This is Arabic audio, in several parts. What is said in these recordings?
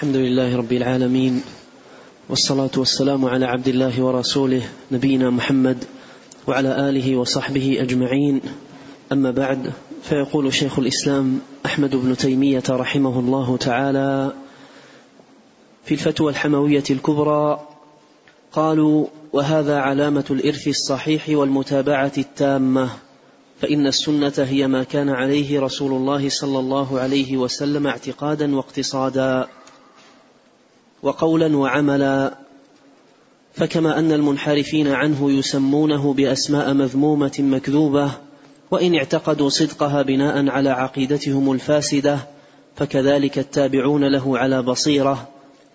الحمد لله رب العالمين والصلاة والسلام على عبد الله ورسوله نبينا محمد وعلى آله وصحبه أجمعين. أما بعد فيقول شيخ الإسلام أحمد بن تيمية رحمه الله تعالى في الفتوى الحموية الكبرى قالوا وهذا علامة الإرث الصحيح والمتابعة التامة فإن السنة هي ما كان عليه رسول الله صلى الله عليه وسلم اعتقادا واقتصادا وقولا وعملا فكما أن المنحرفين عنه يسمونه بأسماء مذمومة مكذوبة وإن اعتقدوا صدقها بناء على عقيدتهم الفاسدة فكذلك التابعون له على بصيرة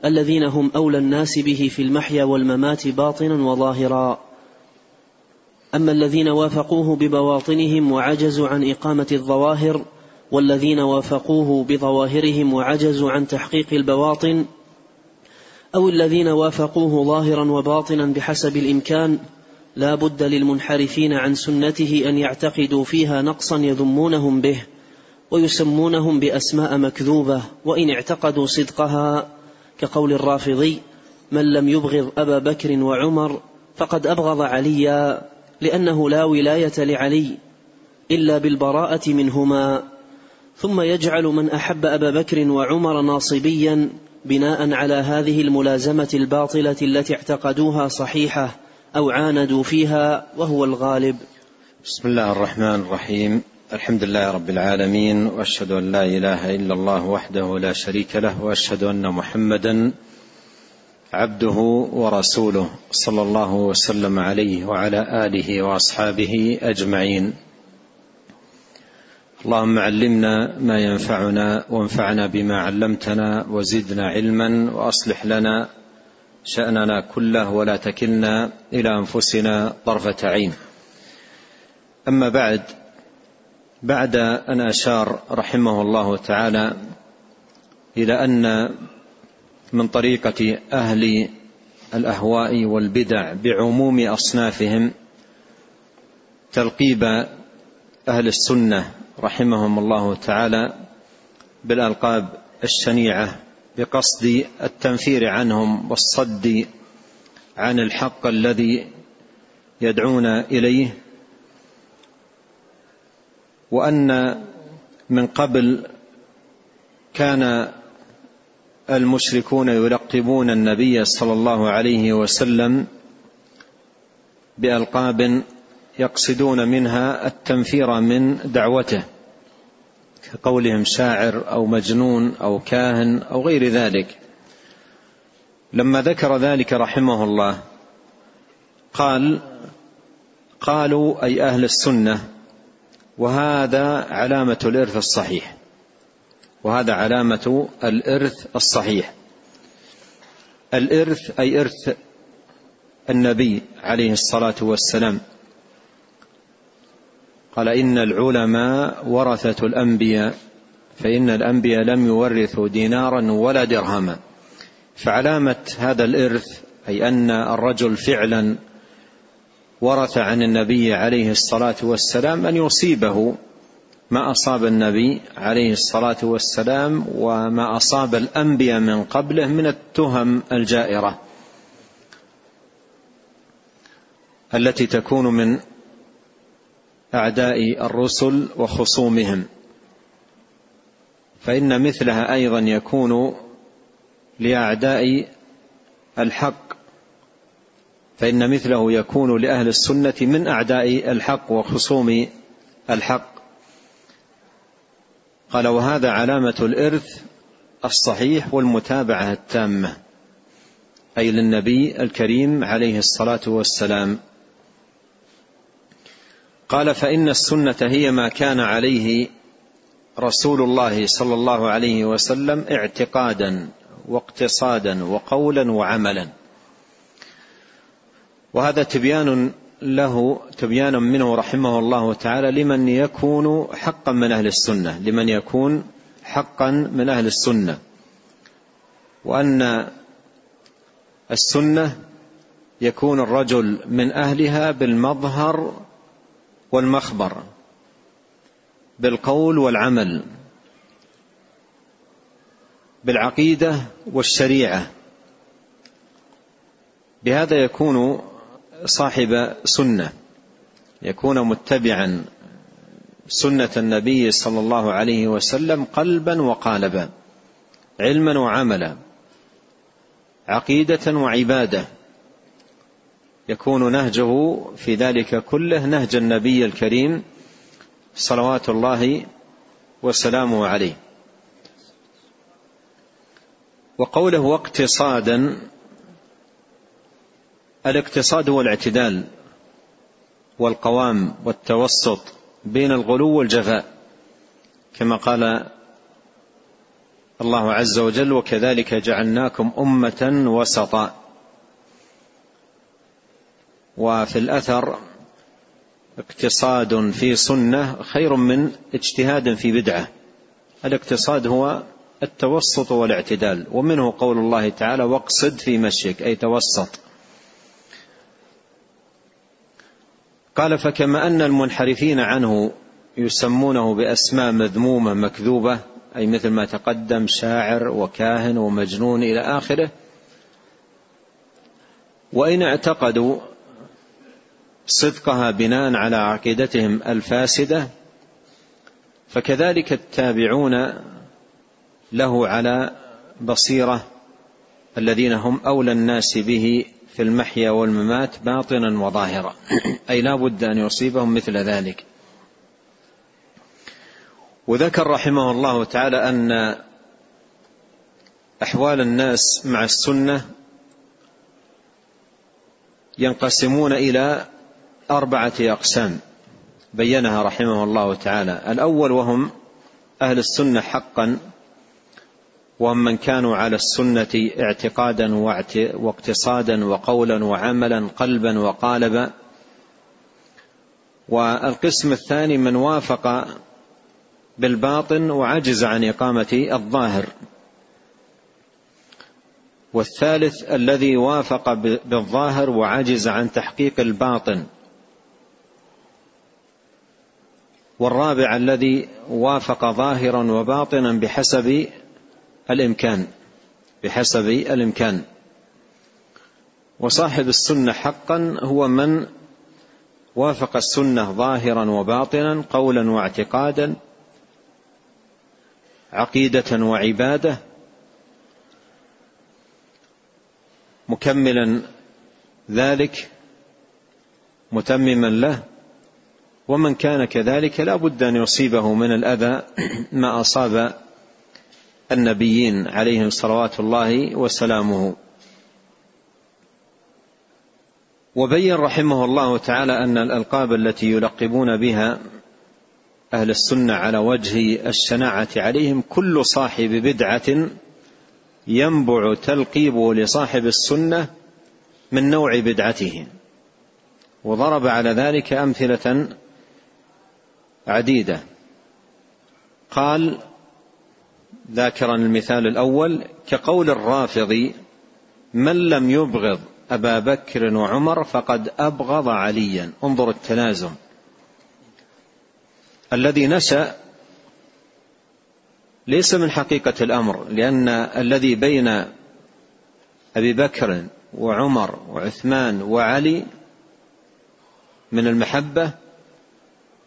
الذين هم أولى الناس به في المحيا والممات باطنا وظاهرا. أما الذين وافقوه ببواطنهم وعجزوا عن إقامة الظواهر والذين وافقوه بظواهرهم وعجزوا عن تحقيق البواطن أو الذين وافقوه ظاهرا وباطنا بحسب الإمكان لا بد للمنحرفين عن سنته أن يعتقدوا فيها نقصا يذمونهم به ويسمونهم بأسماء مكذوبة وإن اعتقدوا صدقها كقول الرافضي من لم يبغض أبا بكر وعمر فقد أبغض عليا لأنه لا ولاية لعلي إلا بالبراءة منهما ثم يجعل من أحب أبا بكر وعمر ناصبيا بناء على هذه الملازمة الباطلة التي اعتقدوها صحيحة أو عاندوا فيها وهو الغالب. بسم الله الرحمن الرحيم. الحمد لله رب العالمين وأشهد أن لا إله إلا الله وحده لا شريك له وأشهد أن محمدا عبده ورسوله صلى الله وسلم عليه وعلى آله وأصحابه أجمعين. اللهم علمنا ما ينفعنا وانفعنا بما علمتنا وزدنا علما وأصلح لنا شأننا كله ولا تكلنا إلى أنفسنا طرفة عين. أما بعد بعد أن أشار رحمه الله تعالى إلى أن من طريقة أهل الأهواء والبدع بعموم أصنافهم تلقيب أهل السنة رحمهم الله تعالى بالألقاب الشنيعة بقصد التنفير عنهم والصد عن الحق الذي يدعون إليه وأن من قبل كان المشركون يلقبون النبي صلى الله عليه وسلم بألقاب يقصدون منها التنفير من دعوته كقولهم شاعر أو مجنون أو كاهن أو غير ذلك. لما ذكر ذلك رحمه الله قال قالوا أي أهل السنة وهذا علامة الإرث الصحيح وهذا علامة الإرث الصحيح. الإرث أي إرث النبي عليه الصلاة والسلام. قال إن العلماء ورثة الأنبياء فإن الأنبياء لم يورثوا دينارا ولا درهما. فعلامة هذا الإرث أي أن الرجل فعلا ورث عن النبي عليه الصلاة والسلام أن يصيبه ما أصاب النبي عليه الصلاة والسلام وما أصاب الأنبياء من قبله من التهم الجائرة التي تكون من أعداء الرسل وخصومهم. فإن مثلها أيضا يكون لأعداء الحق. فإن مثله يكون لأهل السنة من أعداء الحق وخصوم الحق. قال وهذا علامة الإرث الصحيح والمتابعة التامة أي للنبي الكريم عليه الصلاة والسلام. قال فإن السنة هي ما كان عليه رسول الله صلى الله عليه وسلم اعتقادا واقتصادا وقولا وعملا. وهذا تبيان له تبيان منه رحمه الله تعالى لمن يكون حقا من أهل السنة لمن يكون حقا من أهل السنة. وأن السنة يكون الرجل من أهلها بالمظهر والمخبر بالقول والعمل بالعقيدة والشريعة. بهذا يكون صاحب سنة يكون متبعا سنة النبي صلى الله عليه وسلم قلبا وقالبا علما وعملا عقيدة وعبادة. يكون نهجه في ذلك كله نهج النبي الكريم صلوات الله وسلامه عليه. وقوله واقتصادا الاقتصاد هو الاعتدال والقوام والتوسط بين الغلو والجفاء كما قال الله عز وجل وكذلك جعلناكم أمة وسطا وفي الأثر اقتصاد في سنة خير من اجتهاد في بدعة. الاقتصاد هو التوسط والاعتدال ومنه قول الله تعالى واقصد في مشيك أي توسط. قال فكما أن المنحرفين عنه يسمونه بأسماء مذمومة مكذوبة أي مثل ما تقدم شاعر وكاهن ومجنون إلى آخره. وإن اعتقدوا صدقها بناء على عقيدتهم الفاسدة فكذلك التابعون له على بصيرة الذين هم أولى الناس به في المحيا والممات باطنا وظاهرا. أي لا بد أن يصيبهم مثل ذلك. وذكر رحمه الله تعالى أن أحوال الناس مع السنة ينقسمون إلى أربعة أقسام بينها رحمه الله تعالى. الأول وهم أهل السنة حقا وهم من كانوا على السنة اعتقادا واقتصادا وقولا وعملا قلبا وقالبا. والقسم الثاني من وافق بالباطن وعجز عن إقامة الظاهر. والثالث الذي وافق بالظاهر وعجز عن تحقيق الباطن. والرابع الذي وافق ظاهرا وباطنا بحسب الإمكان بحسب الإمكان. وصاحب السنة حقا هو من وافق السنة ظاهرا وباطنا قولا واعتقادا عقيدة وعبادة مكملا ذلك متمما له ومن كان كذلك لا بد أن يصيبه من الأذى ما أصاب النبيين عليهم صلوات الله وسلامه. وبين رحمه الله تعالى أن الألقاب التي يلقبون بها أهل السنة على وجه الشناعة عليهم كل صاحب بدعة ينبع تلقيبه لصاحب السنة من نوع بدعته. وضرب على ذلك أمثلة عديدة. قال ذاكرا المثال الأول كقول الرافض من لم يبغض أبا بكر وعمر فقد أبغض عليا. انظر التلازم. الذي نشا ليس من حقيقة الأمر لأن الذي بين أبي بكر وعمر وعثمان وعلي من المحبة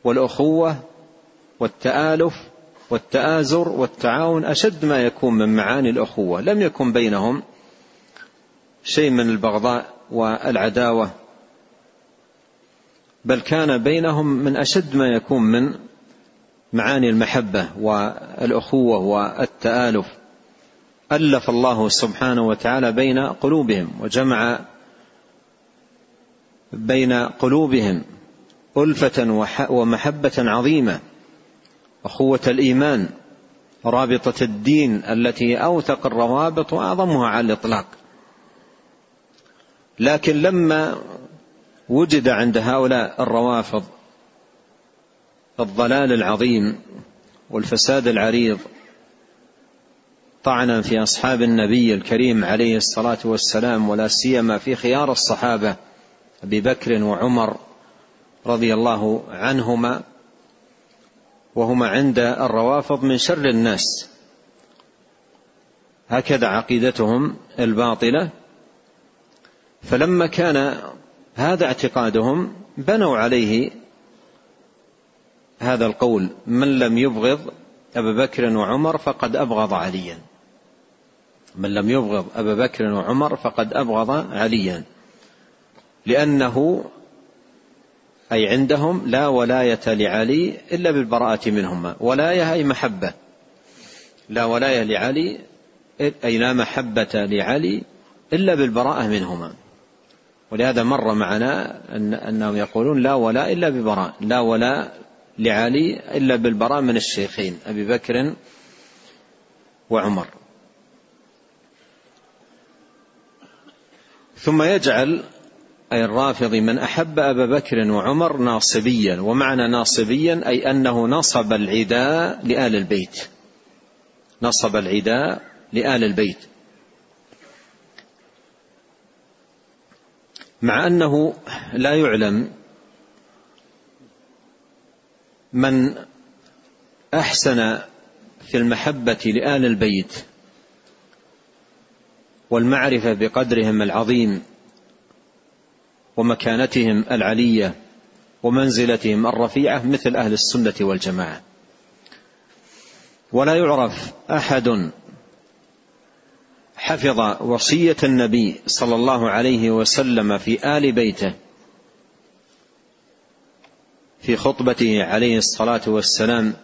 والأخوة والتآلف والتآزر والتعاون أشد ما يكون من معاني الأخوة. لم يكن بينهم شيء من البغضاء والعداوة بل كان بينهم من أشد ما يكون من معاني المحبة والأخوة والتآلف. ألف الله سبحانه وتعالى بين قلوبهم وجمع بين قلوبهم. ألفة ومحبة عظيمة أخوة الإيمان رابطة الدين التي أوثق الروابط وأعظمها على الإطلاق. لكن لما وجد عند هؤلاء الروافض الضلال العظيم والفساد العريض طعنا في أصحاب النبي الكريم عليه الصلاة والسلام ولا سيما في خيار الصحابة أبي بكر وعمر رضي الله عنهما وهما عند الروافض من شر الناس. هكذا عقيدتهم الباطلة. فلما كان هذا اعتقادهم بنوا عليه هذا القول من لم يبغض أبا بكر وعمر فقد أبغض عليا. من لم يبغض أبا بكر وعمر فقد أبغض عليا. لأنه أي عندهم لا ولاية لعلي إلا بالبراءة منهما. ولاية أي محبة. لا ولاية لعلي أي لا محبة لعلي إلا بالبراءة منهما. ولهذا مر معنا أن أنهم يقولون لا ولاء إلا ببراء لا ولاء لعلي إلا بالبراء من الشيخين أبي بكر وعمر. ثم يجعل أي الرافضي من أحب أبا بكر وعمر ناصبيا ومعنى ناصبيا أي أنه نصب العداء لآل البيت. نصب العداء لآل البيت. مع أنه لا يعلم من أحسن في المحبة لآل البيت والمعرفة بقدرهم العظيم ومكانتهم العلية ومنزلتهم الرفيعة مثل أهل السنة والجماعة. ولا يعرف أحد حفظ وصية النبي صلى الله عليه وسلم في آل بيته في خطبته عليه الصلاة والسلام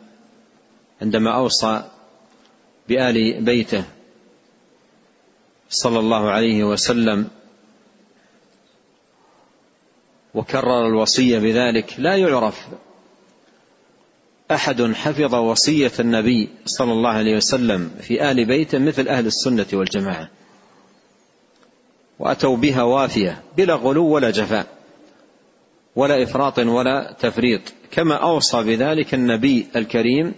عندما أوصى بآل بيته صلى الله عليه وسلم وكرر الوصية بذلك. لا يعرف أحد حفظ وصية النبي صلى الله عليه وسلم في آل بيته مثل أهل السنة والجماعة. وأتوا بها وافية بلا غلو ولا جفاء ولا إفراط ولا تفريط. كما أوصى بذلك النبي الكريم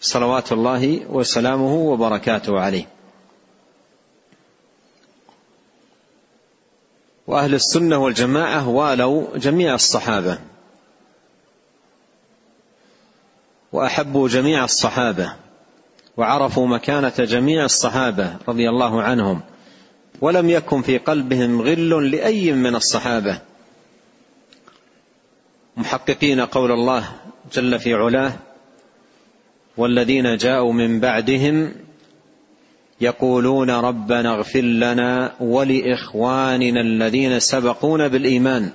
صلوات الله وسلامه وبركاته عليه. وأهل السنة والجماعة والوا جميع الصحابة. وأحبوا جميع الصحابة. وعرفوا مكانة جميع الصحابة رضي الله عنهم. ولم يكن في قلبهم غل لأي من الصحابة. محققين قول الله جل في علاه والذين جاءوا من بعدهم يقولون ربنا اغفر لنا ولإخواننا الذين سبقونا بالإيمان.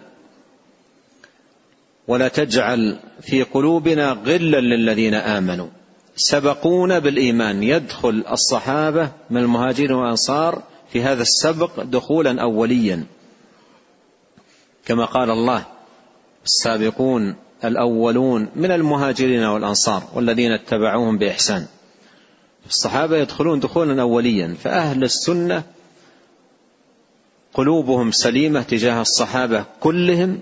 ولا تجعل في قلوبنا غلا للذين آمنوا. سبقونا بالإيمان. يدخل الصحابة من المهاجرين والأنصار في هذا السبق دخولا أوليا. كما قال الله السابقون الأولون من المهاجرين والأنصار والذين اتبعوهم بإحسان. الصحابة يدخلون دخولا اوليا فأهل السنة قلوبهم سليمة تجاه الصحابة كلهم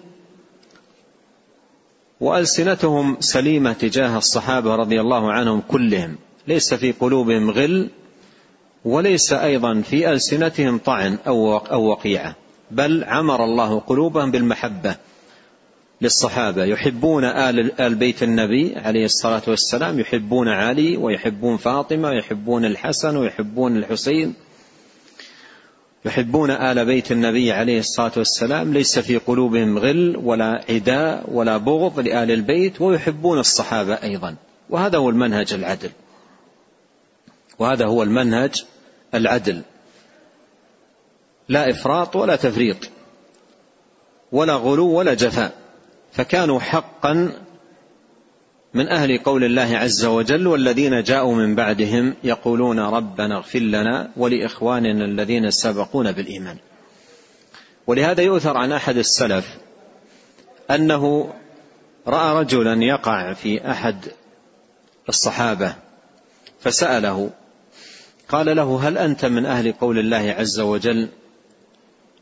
وألسنتهم سليمة تجاه الصحابة رضي الله عنهم كلهم. ليس في قلوبهم غل وليس أيضا في ألسنتهم طعن أو وقيعة بل عمر الله قلوبهم بالمحبة. للصحابة. يحبون آل ال بيت النبي عليه الصلاة والسلام يحبون علي ويحبون فاطمة ويحبون الحسن ويحبون الحسين. يحبون آل بيت النبي عليه الصلاة والسلام. ليس في قلوبهم غل ولا عداء ولا بغض لآل البيت ويحبون الصحابة أيضا. وهذا هو المنهج العدل. وهذا هو المنهج العدل. لا إفراط ولا تفريط ولا غلو ولا جفاء. فكانوا حقا من أهل قول الله عز وجل والذين جاءوا من بعدهم يقولون ربنا اغفر لنا ولإخواننا الذين سبقونا بالإيمان. ولهذا يؤثر عن أحد السلف أنه رأى رجلا يقع في أحد الصحابة فسأله قال له هل أنت من أهل قول الله عز وجل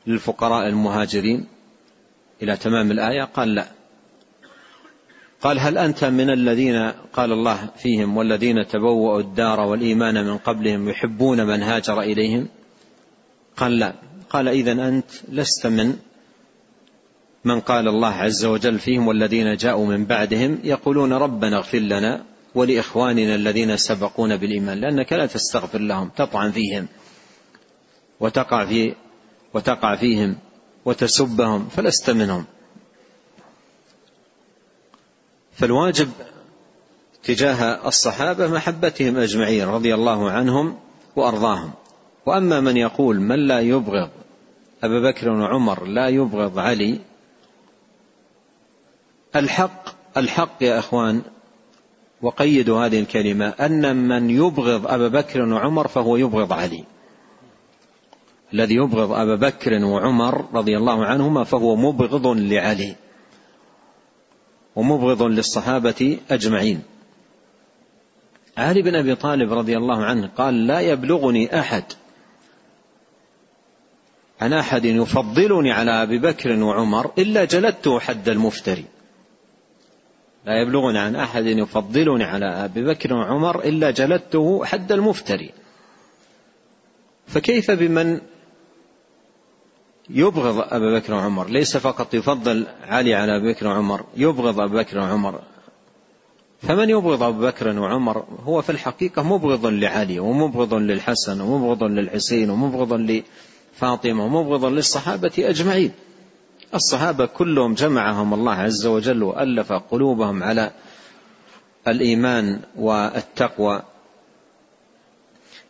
للفقراء المهاجرين إلى تمام الآية؟ قال لا. قال هل أنت من الذين قال الله فيهم والذين تبوأوا الدار والإيمان من قبلهم يحبون من هاجر إليهم؟ قال لا. قال إذا أنت لست من من قال الله عز وجل فيهم والذين جاءوا من بعدهم يقولون ربنا اغفر لنا ولإخواننا الذين سبقونا بالإيمان لأنك لا تستغفر لهم تطعن فيهم وتقع في وتقع فيهم وتسبهم فلست منهم. فالواجب تجاه الصحابة محبتهم أجمعين رضي الله عنهم وأرضاهم. وأما من يقول من لا يبغض أبا بكر وعمر لا يبغض علي الحق الحق يا أخوان وقيدوا هذه الكلمة أن من يبغض أبا بكر وعمر فهو يبغض علي. الذي يبغض أبا بكر وعمر رضي الله عنهما فهو مبغض لعلي. ومبغض للصحابة أجمعين. علي بن أبي طالب رضي الله عنه قال لا يبلغني أحد عن أحد يفضلني على أبي بكر وعمر إلا جلدته حد المفتري. لا يبلغني عن أحد يفضلني على أبي بكر وعمر إلا جلدته حد المفتري. فكيف بمن يبغض أبا بكر وعمر. ليس فقط يفضل علي على أبي بكر وعمر يبغض أبا بكر وعمر. فمن يبغض أبو بكر وعمر؟ هو في الحقيقة مبغض لعلي ومبغض للحسن ومبغض للحسين ومبغض لفاطمة ومبغض للصحابة أجمعين. الصحابة كلهم جمعهم الله عز وجل وألف قلوبهم على الإيمان والتقوى.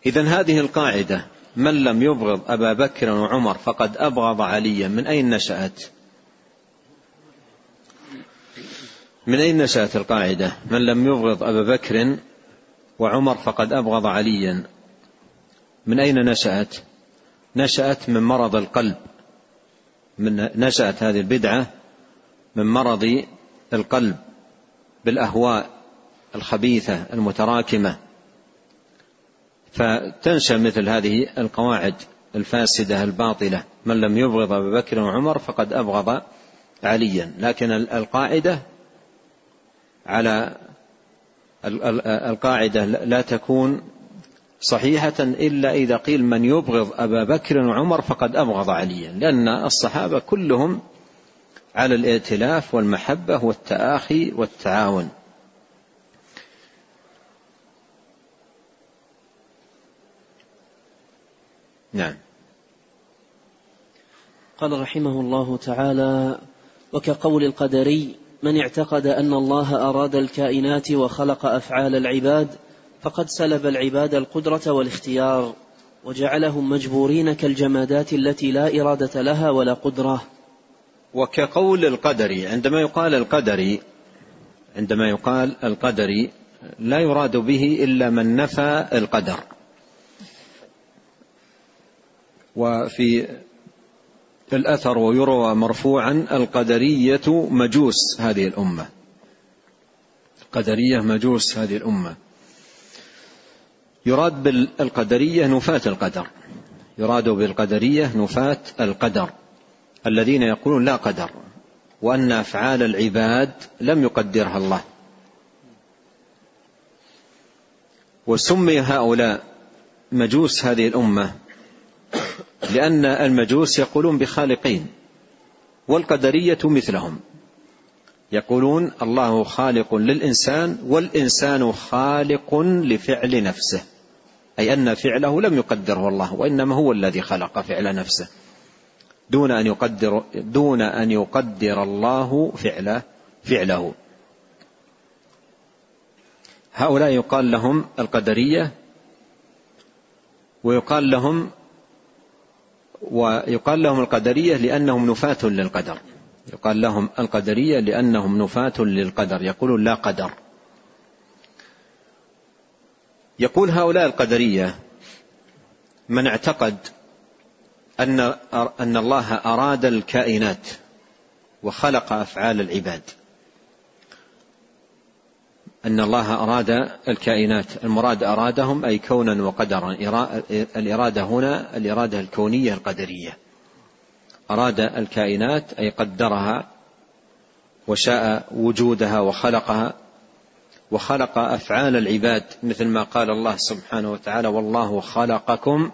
إذا هذه القاعدة من لم يبغض أبا بكر وعمر فقد أبغض عليا من أين نشأت؟ من أين نشأت القاعدة؟ من لم يبغض أبا بكر وعمر فقد أبغض عليا. من أين نشأت؟ نشأت من مرض القلب. من نشأت هذه البدعة من مرض القلب بالأهواء الخبيثة المتراكمة. فتنشأ مثل هذه القواعد الفاسدة الباطلة. من لم يبغض أبا بكر وعمر فقد أبغض عليا. لكن القاعدة على القاعدة لا تكون صحيحة إلا إذا قيل من يبغض أبا بكر وعمر فقد أبغض عليا. لأن الصحابة كلهم على الائتلاف والمحبة والتآخي والتعاون. نعم. قال رحمه الله تعالى وكقول القدري من اعتقد أن الله أراد الكائنات وخلق أفعال العباد فقد سلب العباد القدرة والاختيار وجعلهم مجبورين كالجمادات التي لا إرادة لها ولا قدرة. وكقول القدري عندما يقال القدري عندما يقال القدري لا يراد به إلا من نفى القدر. وفي الأثر ويروى مرفوعا القدرية مجوس هذه الأمة. القدرية مجوس هذه الأمة. يراد بالقدرية نفاة القدر. يراد بالقدرية نفاة القدر. الذين يقولون لا قدر وأن أفعال العباد لم يقدرها الله. وسمي هؤلاء مجوس هذه الأمة لأن المجوس يقولون بخالقين والقدرية مثلهم. يقولون الله خالق للإنسان والإنسان خالق لفعل نفسه. أي أن فعله لم يقدره الله وإنما هو الذي خلق فعل نفسه. دون أن يقدر دون أن يقدر الله فعله فعله. هؤلاء يقال لهم القدرية ويقال لهم ويقال لهم القدرية لأنهم نفاة للقدر. يقال لهم القدرية لأنهم نفاة للقدر. يقولون لا قدر. يقول هؤلاء القدرية من اعتقد أن أن الله أراد الكائنات وخلق أفعال العباد. أن الله أراد الكائنات المراد أرادهم أي كونا وقدرا. الإرادة هنا الإرادة الكونية القدرية. أراد الكائنات أي قدرها وشاء وجودها وخلقها وخلق أفعال العباد مثل ما قال الله سبحانه وتعالى والله خلقكم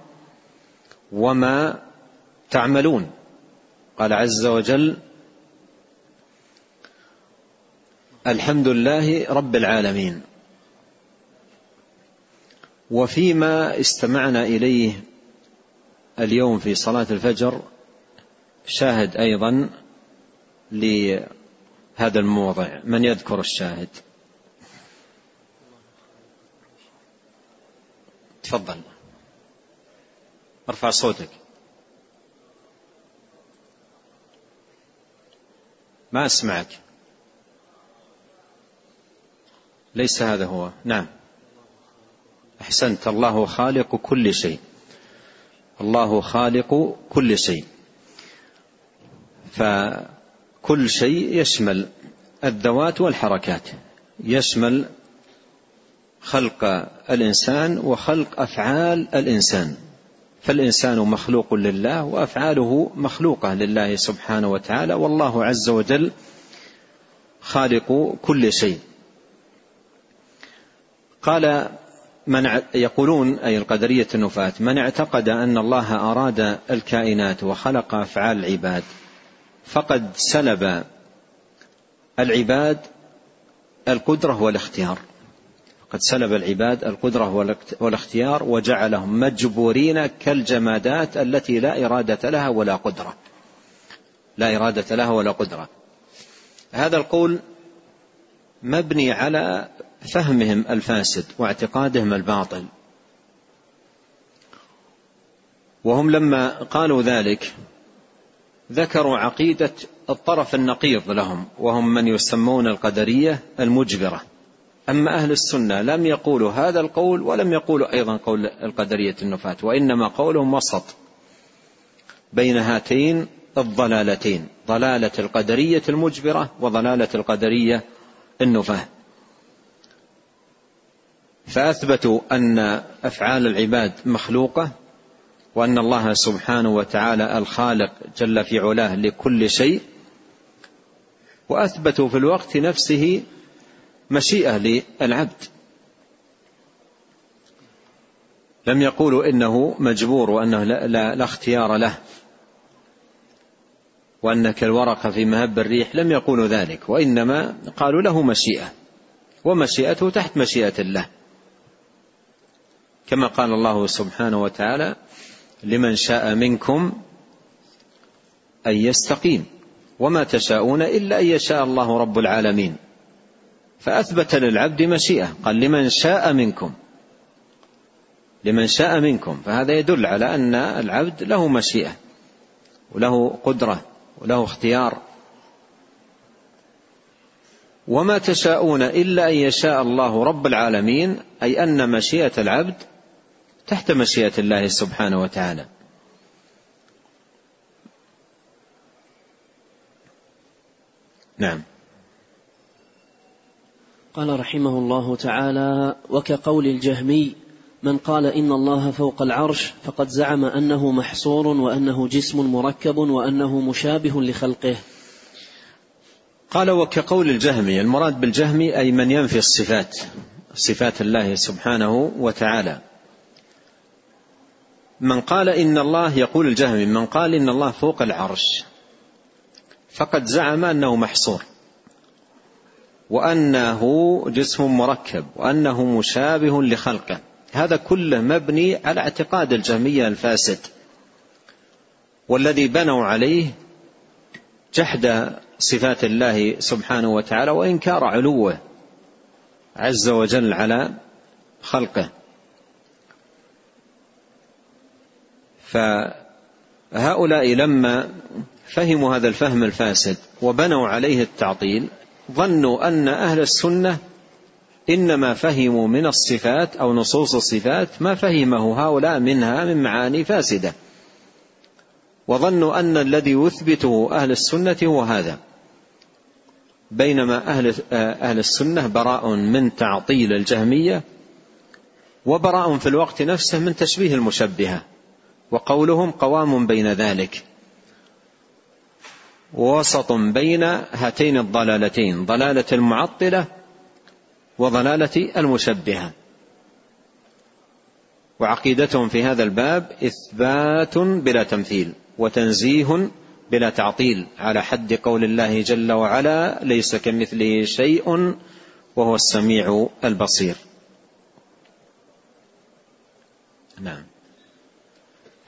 وما تعملون قال عز وجل الحمد لله رب العالمين. وفيما استمعنا إليه اليوم في صلاة الفجر شاهد أيضا لهذا الموضع. من يذكر الشاهد؟ تفضل. ارفع صوتك. ما أسمعك. ليس هذا هو. نعم. أحسنت. الله خالق كل شيء. الله خالق كل شيء. فكل شيء يشمل الذوات والحركات. يشمل خلق الإنسان وخلق أفعال الإنسان. فالإنسان مخلوق لله وأفعاله مخلوقة لله سبحانه وتعالى. والله عز وجل خالق كل شيء. قال من يقولون أي القدرية النفاة من اعتقد أن الله أراد الكائنات وخلق أفعال العباد فقد سلب العباد القدرة والاختيار. قد سلب العباد القدرة والاختيار وجعلهم مجبورين كالجمادات التي لا إرادة لها ولا قدرة. لا إرادة لها ولا قدرة. هذا القول مبني على فهمهم الفاسد واعتقادهم الباطل. وهم لما قالوا ذلك ذكروا عقيدة الطرف النقيض لهم وهم من يسمون القدرية المجبرة. أما أهل السنة لم يقولوا هذا القول ولم يقولوا أيضا قول القدرية النفاه وإنما قولهم وسط بين هاتين الضلالتين ضلالة القدرية المجبرة وضلالة القدرية النفاه فأثبتوا أن أفعال العباد مخلوقة وأن الله سبحانه وتعالى الخالق جل في علاه لكل شيء وأثبتوا في الوقت نفسه مشيئة للعبد. لم يقولوا إنه مجبور وأنه لا, لا, لا اختيار له وأن كالورقه في مهب الريح لم يقولوا ذلك وإنما قالوا له مشيئة ومشيئته تحت مشيئة الله. كما قال الله سبحانه وتعالى لمن شاء منكم أن يستقيم وما تشاءون إلا أن يشاء الله رب العالمين. فأثبت للعبد مشيئة قال لمن شاء منكم لمن شاء منكم. فهذا يدل على أن العبد له مشيئة وله قدرة وله اختيار. وما تشاءون إلا أن يشاء الله رب العالمين أي أن مشيئة العبد تحت مشيئة الله سبحانه وتعالى. نعم. قال رحمه الله تعالى وكقول الجهمي من قال إن الله فوق العرش فقد زعم أنه محصور وأنه جسم مركب وأنه مشابه لخلقه. قال وكقول الجهمي المراد بالجهمي أي من ينفي الصفات صفات الله سبحانه وتعالى. من قال إن الله يقول الجهمي من قال إن الله فوق العرش. فقد زعم أنه محصور وأنه جسم مركب وأنه مشابه لخلقه. هذا كله مبني على اعتقاد الجهمية الفاسد. والذي بنوا عليه جحد صفات الله سبحانه وتعالى وإنكار علوه عز وجل على خلقه. فهؤلاء لما فهموا هذا الفهم الفاسد وبنوا عليه التعطيل ظنوا أن أهل السنة إنما فهموا من الصفات أو نصوص الصفات ما فهمه هؤلاء منها من معاني فاسدة. وظنوا أن الذي يثبته أهل السنة هو هذا. بينما أهل أهل السنة براء من تعطيل الجهمية وبراء في الوقت نفسه من تشبيه المشبهة. وقولهم قوام بين ذلك. وسط بين هاتين الضلالتين ضلالة المعطلة وضلالة المشبهة. وعقيدتهم في هذا الباب إثبات بلا تمثيل وتنزيه بلا تعطيل على حد قول الله جل وعلا ليس كمثله شيء وهو السميع البصير. نعم.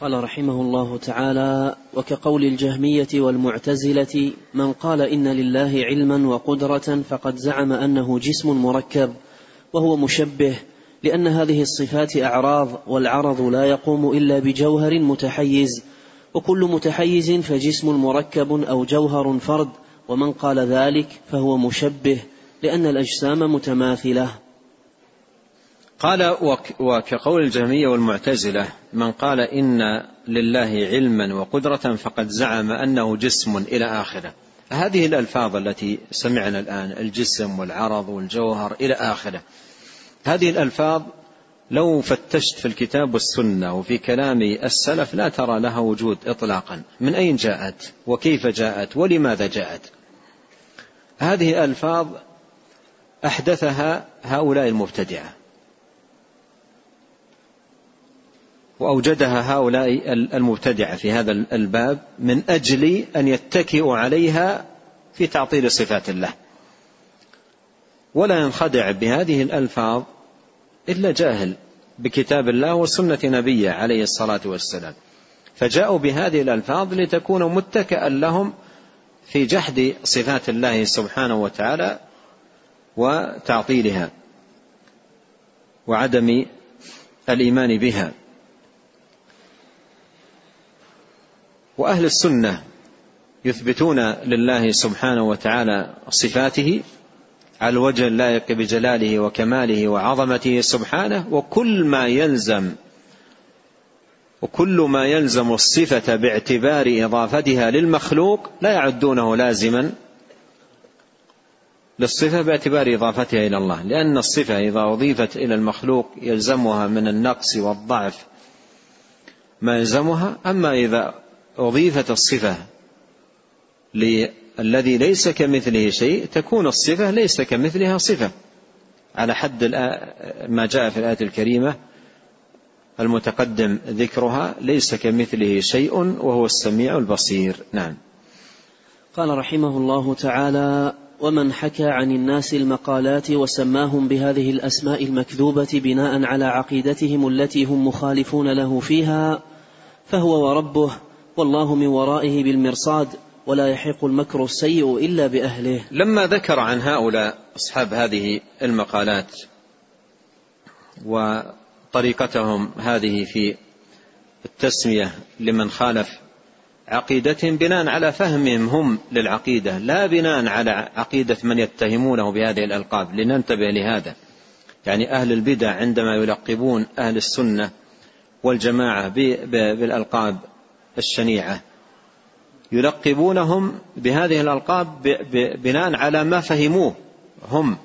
قال رحمه الله تعالى وكقول الجهمية والمعتزلة من قال إن لله علما وقدرة فقد زعم أنه جسم مركب وهو مشبه لأن هذه الصفات أعراض والعرض لا يقوم إلا بجوهر متحيز وكل متحيز فجسم مركب أو جوهر فرد ومن قال ذلك فهو مشبه لأن الأجسام متماثلة. قال وكقول الجهمية والمعتزلة من قال إن لله علما وقدرة فقد زعم أنه جسم إلى آخرة. هذه الألفاظ التي سمعنا الآن الجسم والعرض والجوهر إلى آخرة. هذه الألفاظ لو فتشت في الكتاب والسنة وفي كلام السلف لا ترى لها وجود إطلاقا. من أين جاءت؟ وكيف جاءت؟ ولماذا جاءت؟ هذه الألفاظ أحدثها هؤلاء المبتدعة. وأوجدها هؤلاء المبتدعة في هذا الباب من أجل أن يتكئوا عليها في تعطيل صفات الله. ولا ينخدع بهذه الألفاظ إلا جاهل بكتاب الله وسنة نبيه عليه الصلاة والسلام. فجاءوا بهذه الألفاظ لتكون متكئا لهم في جحد صفات الله سبحانه وتعالى وتعطيلها وعدم الإيمان بها. وأهل السنة يثبتون لله سبحانه وتعالى صفاته على الوجه اللائق بجلاله وكماله وعظمته سبحانه وكل ما يلزم وكل ما يلزم الصفة باعتبار إضافتها للمخلوق لا يعدونه لازما للصفة باعتبار إضافتها إلى الله لأن الصفة إذا أضيفت إلى المخلوق يلزمها من النقص والضعف ما يلزمها أما إذا أضيفت الصفة للذي ليس كمثله شيء تكون الصفة ليس كمثلها صفة. على حد ما جاء في الآية الكريمة المتقدم ذكرها ليس كمثله شيء وهو السميع البصير. نعم. قال رحمه الله تعالى ومن حكى عن الناس المقالات وسماهم بهذه الأسماء المكذوبة بناء على عقيدتهم التي هم مخالفون له فيها فهو وربه والله من ورائه بالمرصاد ولا يحق المكر السيء إلا بأهله. لما ذكر عن هؤلاء أصحاب هذه المقالات وطريقتهم هذه في التسمية لمن خالف عقيدتهم بناء على فهمهم هم للعقيدة لا بناء على عقيدة من يتهمونه بهذه الألقاب. لننتبه لهذا. يعني أهل البدع عندما يلقبون أهل السنة والجماعة بالألقاب الشنيعة يلقبونهم بهذه الألقاب بناء على ما فهموه هم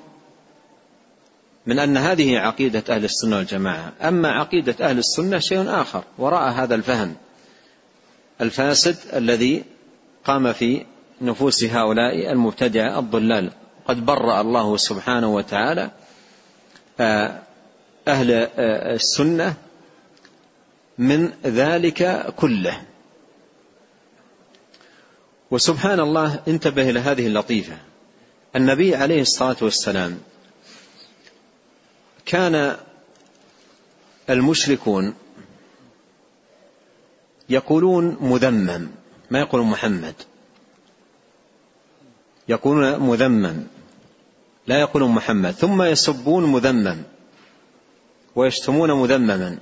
من أن هذه عقيدة أهل السنة والجماعة. أما عقيدة أهل السنة شيء آخر وراء هذا الفهم الفاسد الذي قام في نفوس هؤلاء المبتدعة الضلال. قد برأ الله سبحانه وتعالى آه، أهل آه، السنة من ذلك كله. وسبحان الله انتبه إلى هذه اللطيفة. النبي عليه الصلاة والسلام كان المشركون يقولون مذمم ما يقولون محمد. يقولون مذمم لا يقولون محمد. ثم يسبون مذمم ويشتمون مذمما.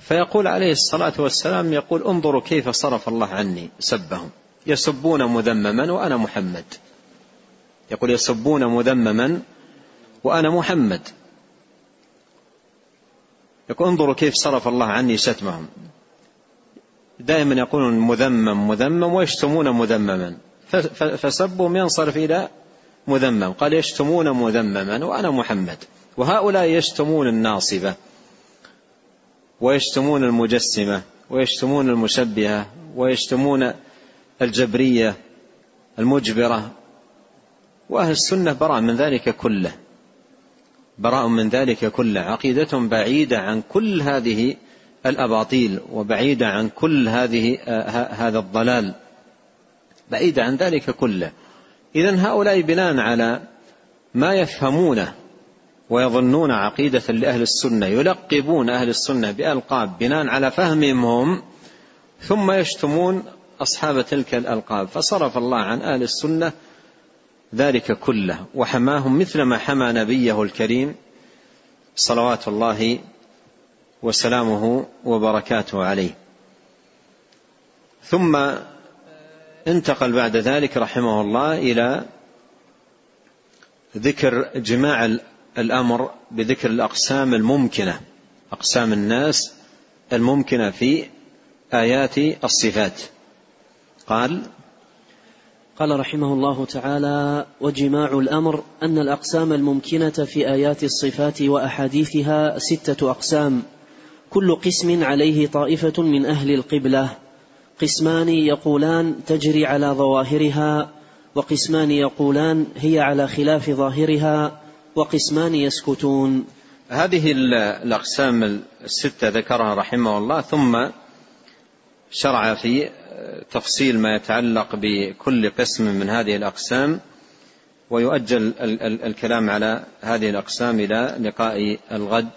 فيقول عليه الصلاة والسلام يقول انظروا كيف صرف الله عني سبهم. يسبون مذمما وأنا محمد. يقول يسبون مذمما وأنا محمد. يقول انظروا كيف صرف الله عني شتمهم دائما يقولون مذمم مذمم ويشتمون مذمما. فسبهم ينصرف إلى مذمم. قال يشتمون مذمما وأنا محمد. وهؤلاء يشتمون الناصبة ويشتمون المجسمة ويشتمون المشبهة ويشتمون الجبرية المجبرة وأهل السنة براء من ذلك كله براء من ذلك كله عقيدتهم بعيدة عن كل هذه الأباطيل وبعيدة عن كل هذه هذا الضلال بعيدة عن ذلك كله. إذا هؤلاء بناء على ما يفهمونه ويظنون عقيدة لأهل السنة يلقبون أهل السنة بألقاب بناء على فهمهم هم ثم يشتمون أصحاب تلك الألقاب فصرف الله عن أهل السنة ذلك كله وحماهم مثلما حمى نبيه الكريم صلوات الله وسلامه وبركاته عليه. ثم انتقل بعد ذلك رحمه الله إلى ذكر جماع الأمر بذكر الأقسام الممكنة أقسام الناس الممكنة في آيات الصفات. قال قال رحمه الله تعالى وجماع الأمر أن الأقسام الممكنة في آيات الصفات وأحاديثها ستة أقسام. كل قسم عليه طائفة من أهل القبلة. قسمان يقولان تجري على ظواهرها وقسمان يقولان هي على خلاف ظاهرها وقسمان يسكتون. هذه الأقسام الستة ذكرها رحمه الله ثم شرع في تفصيل ما يتعلق بكل قسم من هذه الأقسام ويؤجل الكلام على هذه الأقسام إلى لقاء الغد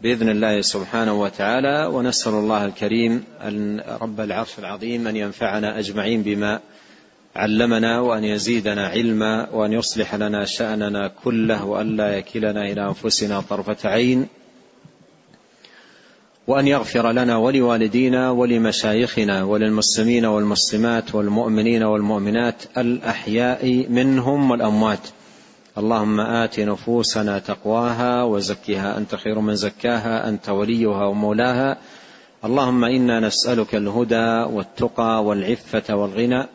بإذن الله سبحانه وتعالى. ونسأل الله الكريم أن رب العرش العظيم أن ينفعنا أجمعين بما علمنا وأن يزيدنا علما وأن يصلح لنا شأننا كله وأن لا يكلنا إلى أنفسنا طرفة عين. وأن يغفر لنا ولوالدينا ولمشايخنا وللمسلمين والمسلمات والمؤمنين والمؤمنات الأحياء منهم والأموات. اللهم آت نفوسنا تقواها وزكها أنت خير من زكاها أنت وليها ومولاها. اللهم إنا نسألك الهدى والتقى والعفة والغنى.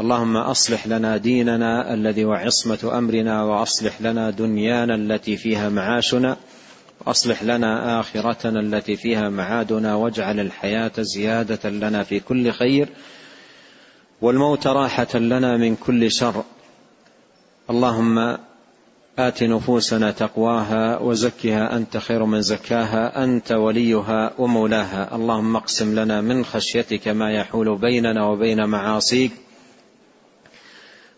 اللهم أصلح لنا ديننا الذي وعصمه أمرنا وأصلح لنا دنيانا التي فيها معاشنا. واصلح لنا آخرتنا التي فيها معادنا واجعل الحياة زيادة لنا في كل خير والموت راحة لنا من كل شر. اللهم آت نفوسنا تقواها وزكها أنت خير من زكاها أنت وليها ومولاها. اللهم اقسم لنا من خشيتك ما يحول بيننا وبين معاصيك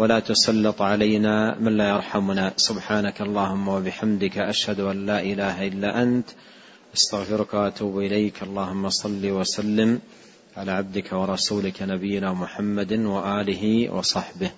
ولا تسلط علينا من لا يرحمنا. سبحانك اللهم وبحمدك أشهد أن لا إله إلا أنت. أستغفرك وأتوب إليك. اللهم صل وسلم على عبدك ورسولك نبينا محمد وآله وصحبه.